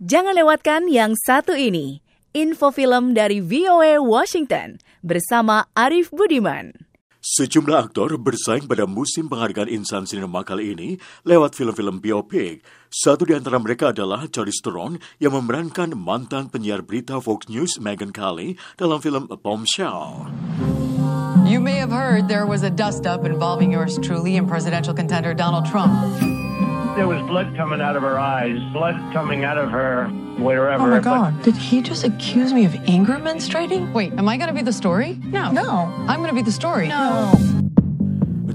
Jangan lewatkan yang satu ini. Info film dari VOA Washington bersama Arif Budiman. Sejumlah aktor bersaing pada musim penghargaan Insan Sinema kali ini lewat film-film biopik. Satu di antara mereka adalah Charlize Theron yang memerankan mantan penyiar berita Fox News Megyn Kelly dalam film Bombshell. You may have heard there was a dust-up involving yours truly and presidential contender Donald Trump. There was blood coming out of her eyes, blood coming out of her wherever. Oh my but- god. Did he just accuse me of anger menstruating? Wait, am I gonna be the story? No. No. I'm gonna be the story. No.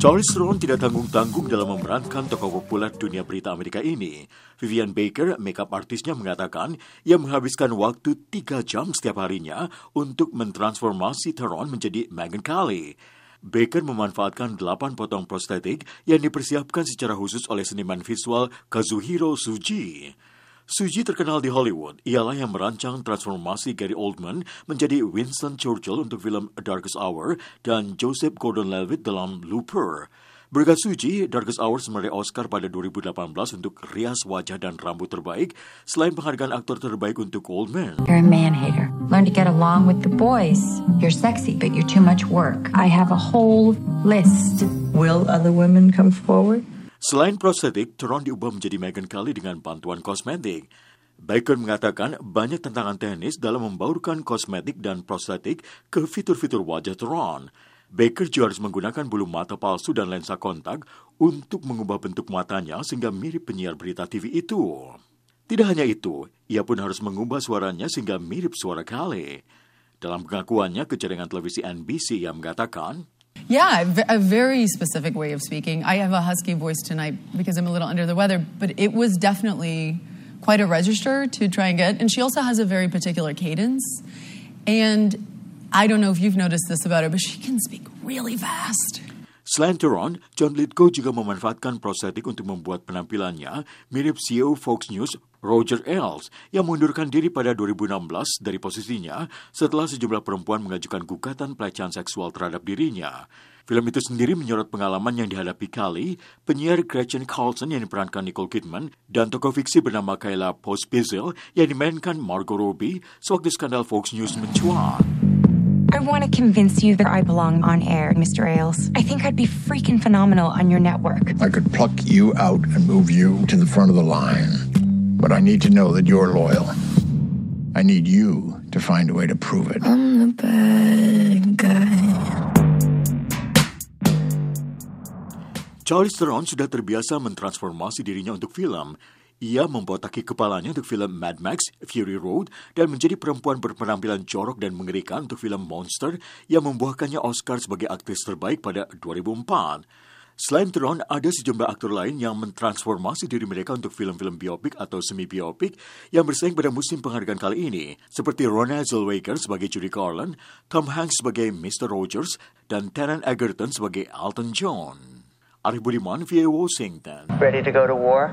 Charlize Theron tidak tanggung-tanggung dalam memerankan tokoh populer dunia berita Amerika ini. Vivian Baker, makeup artisnya mengatakan ia menghabiskan waktu tiga jam setiap harinya untuk mentransformasi Theron menjadi Megyn Kelly. Baker memanfaatkan delapan potong prostetik yang dipersiapkan secara khusus oleh seniman visual Kazuhiro Suji. Suji terkenal di Hollywood. Ialah yang merancang transformasi Gary Oldman menjadi Winston Churchill untuk film A Darkest Hour dan Joseph Gordon-Levitt dalam Looper. Berkat Suji, Darkest Hour meraih Oscar pada 2018 untuk rias wajah dan rambut terbaik, selain penghargaan aktor terbaik untuk Oldman. You're a man hater. Learn to get along with the boys. You're sexy, but you're too much work. I have a whole list. Will other women come forward? Selain prostetik, Theron diubah menjadi Megyn Kelly dengan bantuan kosmetik. Baker mengatakan banyak tantangan teknis dalam membaurkan kosmetik dan prostetik ke fitur-fitur wajah Theron. Baker juga harus menggunakan bulu mata palsu dan lensa kontak untuk mengubah bentuk matanya sehingga mirip penyiar berita TV itu. Tidak hanya itu, ia pun harus mengubah suaranya sehingga mirip suara Kelly. Dalam pengakuannya ke jaringan televisi NBC, ia mengatakan, Yeah, a very specific way of speaking. I have a husky voice tonight because I'm a little under the weather, but it was definitely quite a register to try and get. And she also has a very particular cadence. And I don't know if you've noticed this about her, but she can speak really fast. Selain Theron, John Lithgow juga memanfaatkan prostetik untuk membuat penampilannya mirip CEO Fox News Roger Ailes yang mengundurkan diri pada 2016 dari posisinya setelah sejumlah perempuan mengajukan gugatan pelecehan seksual terhadap dirinya. Film itu sendiri menyorot pengalaman yang dihadapi Kali, penyiar Gretchen Carlson yang diperankan Nicole Kidman, dan tokoh fiksi bernama Kayla Pospisil yang dimainkan Margot Robbie sewaktu skandal Fox News mencuat. I want to convince you that I belong on air, Mr. Ailes. I think I'd be freaking phenomenal on your network. I could pluck you out and move you to the front of the line. But I need to know that you're loyal. I need you to find a way to prove it. I'm the bad guy. Charlize Theron sudah terbiasa mentransformasi dirinya untuk film. Ia membotaki kepalanya untuk film Mad Max Fury Road dan menjadi perempuan berpenampilan jorok dan mengerikan untuk film Monster yang membuahkannya Oscar sebagai aktris terbaik pada 2004. Selain Theron, ada sejumlah aktor lain yang mentransformasi diri mereka untuk film-film biopik atau semi-biopik yang bersaing pada musim penghargaan kali ini, seperti Ronald Zellweger sebagai Judy Garland, Tom Hanks sebagai Mr. Rogers, dan Taron Egerton sebagai Elton John. Arif Budiman, VA Washington. Ready to go to war?